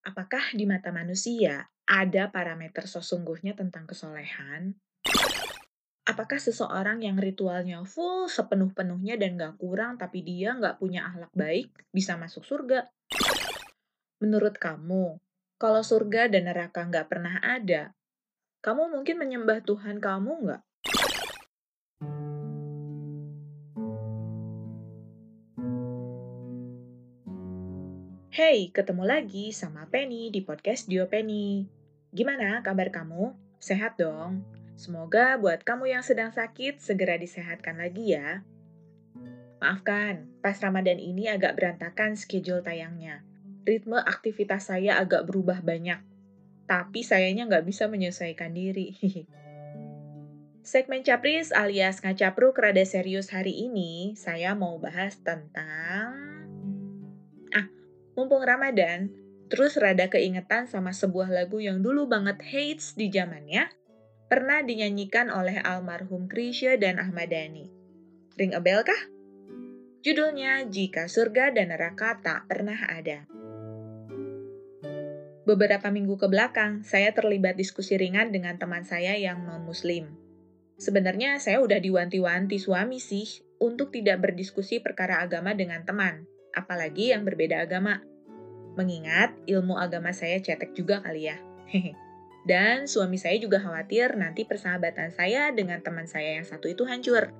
Apakah di mata manusia ada parameter sesungguhnya tentang kesolehan? Apakah seseorang yang ritualnya full sepenuh-penuhnya dan gak kurang tapi dia gak punya akhlak baik bisa masuk surga? Menurut kamu, kalau surga dan neraka gak pernah ada, kamu mungkin menyembah Tuhan kamu nggak? Hey, ketemu lagi sama Penny di podcast Dio Penny. Gimana kabar kamu? Sehat dong? Semoga buat kamu yang sedang sakit segera disehatkan lagi ya. Maafkan, pas Ramadan ini agak berantakan schedule tayangnya. Ritme aktivitas saya agak berubah banyak. Tapi sayanya nggak bisa menyesuaikan diri. Segmen Capris alias Ngacapruk rada serius hari ini, saya mau bahas tentang Mumpung Ramadan, terus rada keingetan sama sebuah lagu yang dulu banget hates di zamannya, pernah dinyanyikan oleh almarhum Krisya dan Ahmad Dhani. Ring a bell kah? Judulnya Jika Surga dan Neraka Tak Pernah Ada. Beberapa minggu ke belakang, saya terlibat diskusi ringan dengan teman saya yang non-muslim. Sebenarnya saya udah diwanti-wanti suami sih untuk tidak berdiskusi perkara agama dengan teman, apalagi yang berbeda agama. Mengingat ilmu agama saya cetek juga kali ya. Dan suami saya juga khawatir nanti persahabatan saya dengan teman saya yang satu itu hancur.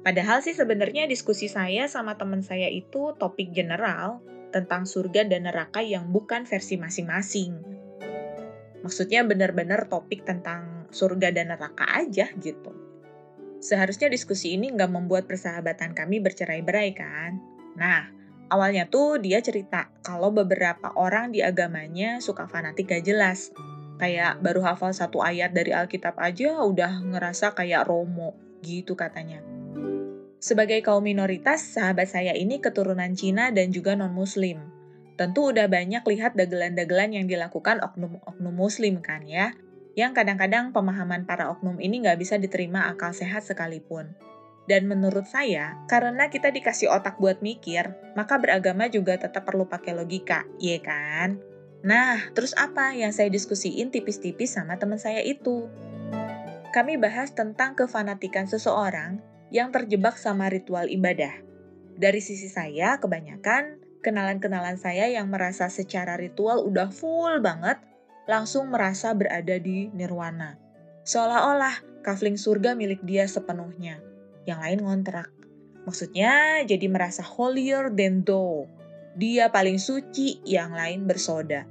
Padahal sih sebenarnya diskusi saya sama teman saya itu topik general tentang surga dan neraka yang bukan versi masing-masing. Maksudnya benar-benar topik tentang surga dan neraka aja gitu. Seharusnya diskusi ini nggak membuat persahabatan kami bercerai-berai kan? Nah, Awalnya tuh dia cerita kalau beberapa orang di agamanya suka fanatik gak jelas. Kayak baru hafal satu ayat dari Alkitab aja udah ngerasa kayak Romo, gitu katanya. Sebagai kaum minoritas, sahabat saya ini keturunan Cina dan juga non-muslim. Tentu udah banyak lihat dagelan-dagelan yang dilakukan oknum-oknum muslim kan ya, yang kadang-kadang pemahaman para oknum ini nggak bisa diterima akal sehat sekalipun. Dan menurut saya, karena kita dikasih otak buat mikir, maka beragama juga tetap perlu pakai logika, iya kan? Nah, terus apa yang saya diskusiin tipis-tipis sama teman saya itu? Kami bahas tentang kefanatikan seseorang yang terjebak sama ritual ibadah. Dari sisi saya, kebanyakan kenalan-kenalan saya yang merasa secara ritual udah full banget, langsung merasa berada di nirwana. Seolah-olah kafling surga milik dia sepenuhnya yang lain ngontrak. Maksudnya jadi merasa holier than thou. Dia paling suci, yang lain bersoda.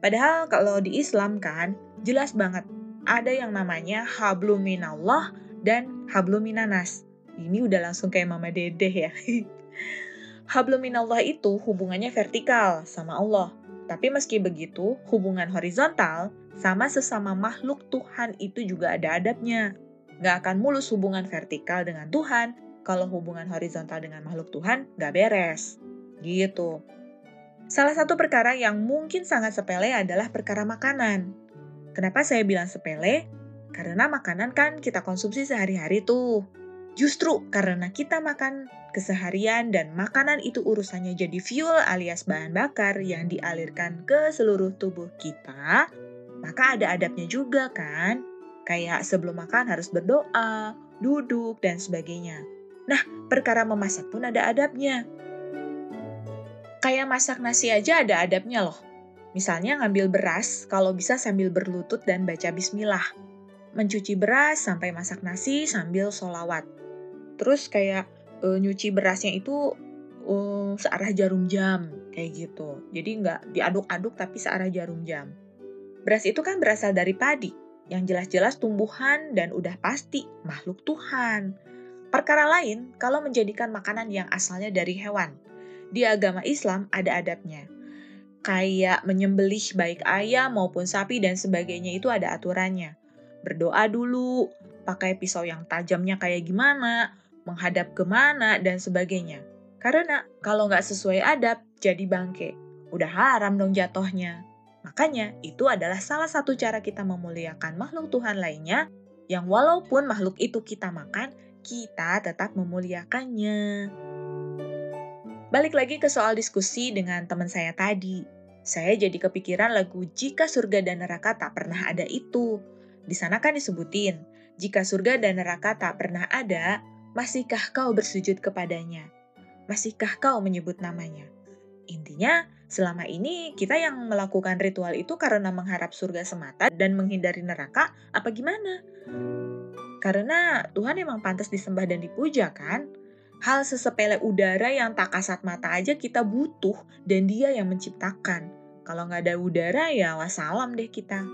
Padahal kalau di Islam kan, jelas banget ada yang namanya habluminallah dan habluminanas. Ini udah langsung kayak mama dedeh ya. habluminallah itu hubungannya vertikal sama Allah. Tapi meski begitu, hubungan horizontal sama sesama makhluk Tuhan itu juga ada adabnya. Nggak akan mulus hubungan vertikal dengan Tuhan kalau hubungan horizontal dengan makhluk Tuhan nggak beres. Gitu. Salah satu perkara yang mungkin sangat sepele adalah perkara makanan. Kenapa saya bilang sepele? Karena makanan kan kita konsumsi sehari-hari tuh. Justru karena kita makan keseharian dan makanan itu urusannya jadi fuel alias bahan bakar yang dialirkan ke seluruh tubuh kita, maka ada adabnya juga kan? Kayak sebelum makan harus berdoa, duduk, dan sebagainya. Nah, perkara memasak pun ada adabnya. Kayak masak nasi aja ada adabnya loh. Misalnya ngambil beras, kalau bisa sambil berlutut dan baca bismillah. Mencuci beras sampai masak nasi sambil solawat. Terus kayak e, nyuci berasnya itu e, searah jarum jam, kayak gitu. Jadi nggak diaduk-aduk tapi searah jarum jam. Beras itu kan berasal dari padi, yang jelas-jelas tumbuhan dan udah pasti makhluk Tuhan. Perkara lain, kalau menjadikan makanan yang asalnya dari hewan. Di agama Islam ada adabnya. Kayak menyembelih baik ayam maupun sapi dan sebagainya itu ada aturannya. Berdoa dulu, pakai pisau yang tajamnya kayak gimana, menghadap ke mana, dan sebagainya. Karena kalau nggak sesuai adab, jadi bangke. Udah haram dong jatohnya. Makanya, itu adalah salah satu cara kita memuliakan makhluk Tuhan lainnya, yang walaupun makhluk itu kita makan, kita tetap memuliakannya. Balik lagi ke soal diskusi dengan teman saya tadi. saya jadi kepikiran lagu Jika Surga dan Neraka Tak Pernah Ada itu. Di sana kan disebutin, jika surga dan neraka tak pernah ada, masihkah kau bersujud kepadanya? Masihkah kau menyebut namanya? Intinya, selama ini kita yang melakukan ritual itu karena mengharap surga semata dan menghindari neraka, apa gimana? Karena Tuhan emang pantas disembah dan dipuja kan? Hal sesepele udara yang tak kasat mata aja kita butuh dan dia yang menciptakan. Kalau nggak ada udara ya wassalam deh kita.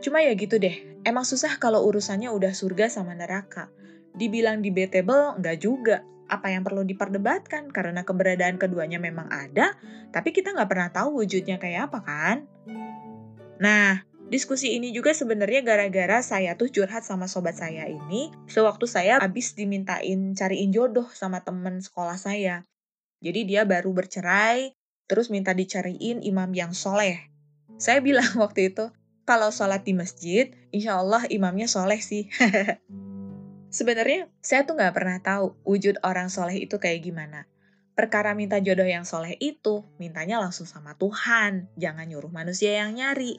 Cuma ya gitu deh, emang susah kalau urusannya udah surga sama neraka. Dibilang debatable, nggak juga. Apa yang perlu diperdebatkan? Karena keberadaan keduanya memang ada, tapi kita nggak pernah tahu wujudnya kayak apa kan? Nah, Diskusi ini juga sebenarnya gara-gara saya tuh curhat sama sobat saya ini sewaktu saya habis dimintain cariin jodoh sama temen sekolah saya. Jadi dia baru bercerai, terus minta dicariin imam yang soleh. Saya bilang waktu itu, kalau sholat di masjid, insya Allah imamnya soleh sih. Sebenarnya saya tuh nggak pernah tahu wujud orang soleh itu kayak gimana. Perkara minta jodoh yang soleh itu, mintanya langsung sama Tuhan, jangan nyuruh manusia yang nyari.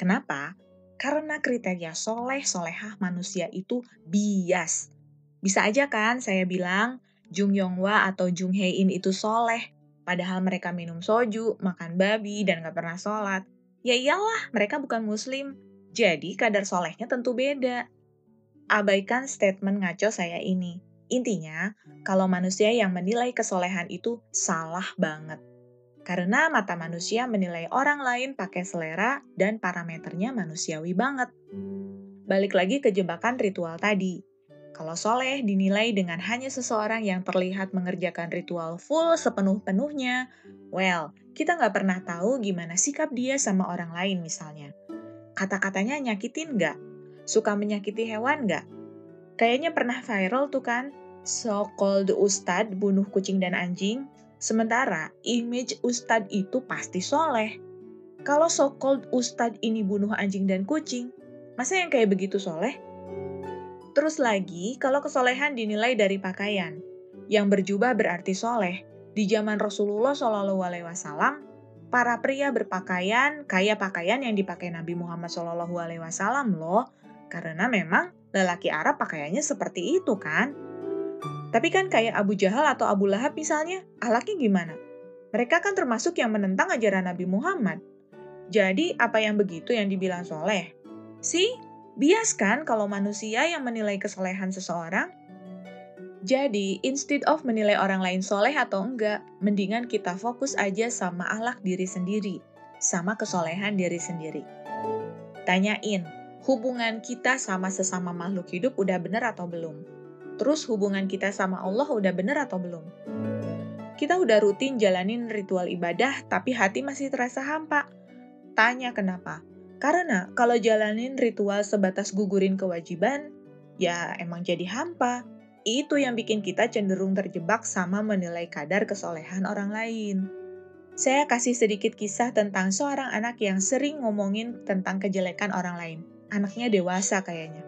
Kenapa? Karena kriteria soleh solehah manusia itu bias. Bisa aja kan saya bilang Jung Yonghwa atau Jung Hae In itu soleh, padahal mereka minum soju, makan babi, dan gak pernah sholat. Ya iyalah, mereka bukan muslim. Jadi kadar solehnya tentu beda. Abaikan statement ngaco saya ini. Intinya, kalau manusia yang menilai kesolehan itu salah banget. Karena mata manusia menilai orang lain pakai selera dan parameternya manusiawi banget. Balik lagi ke jebakan ritual tadi. Kalau soleh dinilai dengan hanya seseorang yang terlihat mengerjakan ritual full sepenuh-penuhnya, well, kita nggak pernah tahu gimana sikap dia sama orang lain misalnya. Kata-katanya nyakitin nggak? Suka menyakiti hewan nggak? Kayaknya pernah viral tuh kan, so-called ustad bunuh kucing dan anjing, Sementara image ustadz itu pasti soleh. Kalau so-called ustadz ini bunuh anjing dan kucing, masa yang kayak begitu soleh? Terus lagi, kalau kesolehan dinilai dari pakaian, yang berjubah berarti soleh. Di zaman Rasulullah Shallallahu Alaihi Wasallam, para pria berpakaian kayak pakaian yang dipakai Nabi Muhammad Shallallahu Alaihi Wasallam loh, karena memang lelaki Arab pakaiannya seperti itu kan. Tapi kan kayak Abu Jahal atau Abu Lahab misalnya, ahlaknya gimana? Mereka kan termasuk yang menentang ajaran Nabi Muhammad. Jadi, apa yang begitu yang dibilang soleh? Si, bias kan kalau manusia yang menilai kesolehan seseorang? Jadi, instead of menilai orang lain soleh atau enggak, mendingan kita fokus aja sama ahlak diri sendiri, sama kesolehan diri sendiri. Tanyain, hubungan kita sama sesama makhluk hidup udah bener atau belum? Terus hubungan kita sama Allah udah bener atau belum? Kita udah rutin jalanin ritual ibadah, tapi hati masih terasa hampa. Tanya kenapa? Karena kalau jalanin ritual sebatas gugurin kewajiban, ya emang jadi hampa. Itu yang bikin kita cenderung terjebak sama menilai kadar kesolehan orang lain. Saya kasih sedikit kisah tentang seorang anak yang sering ngomongin tentang kejelekan orang lain. Anaknya dewasa kayaknya.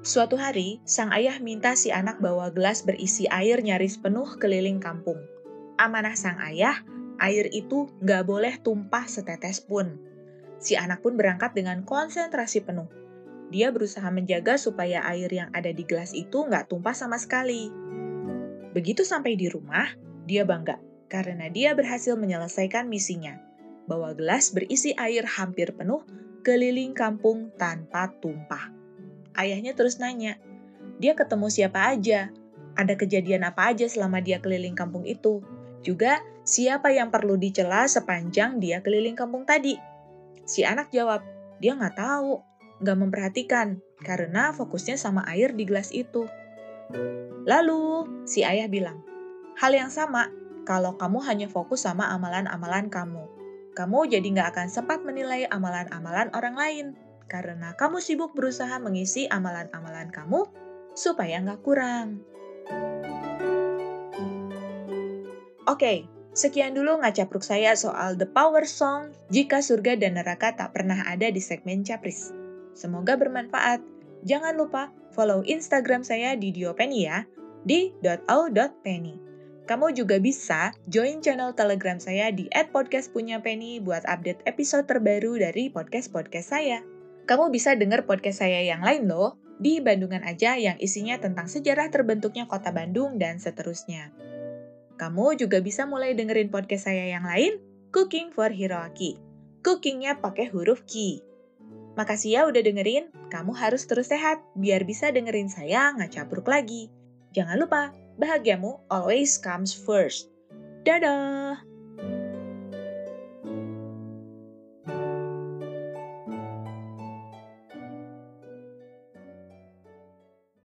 Suatu hari, sang ayah minta si anak bawa gelas berisi air nyaris penuh keliling kampung. Amanah sang ayah, air itu nggak boleh tumpah setetes pun. Si anak pun berangkat dengan konsentrasi penuh. Dia berusaha menjaga supaya air yang ada di gelas itu nggak tumpah sama sekali. Begitu sampai di rumah, dia bangga karena dia berhasil menyelesaikan misinya. Bawa gelas berisi air hampir penuh keliling kampung tanpa tumpah. Ayahnya terus nanya, dia ketemu siapa aja, ada kejadian apa aja selama dia keliling kampung itu. Juga, siapa yang perlu dicela sepanjang dia keliling kampung tadi. Si anak jawab, dia nggak tahu, nggak memperhatikan, karena fokusnya sama air di gelas itu. Lalu, si ayah bilang, hal yang sama, kalau kamu hanya fokus sama amalan-amalan kamu. Kamu jadi nggak akan sempat menilai amalan-amalan orang lain karena kamu sibuk berusaha mengisi amalan-amalan kamu supaya nggak kurang. Oke, sekian dulu ngacapruk saya soal The Power Song Jika Surga dan Neraka Tak Pernah Ada di segmen Capris. Semoga bermanfaat. Jangan lupa follow Instagram saya di Diopeni ya, di .au.penny. Kamu juga bisa join channel Telegram saya di @podcastpunyapenny buat update episode terbaru dari podcast-podcast saya. Kamu bisa dengar podcast saya yang lain loh, di Bandungan aja yang isinya tentang sejarah terbentuknya kota Bandung dan seterusnya. Kamu juga bisa mulai dengerin podcast saya yang lain, Cooking for Hiroaki. Cookingnya pakai huruf Ki. Makasih ya udah dengerin, kamu harus terus sehat biar bisa dengerin saya ngacapruk lagi. Jangan lupa, bahagiamu always comes first. Dadah!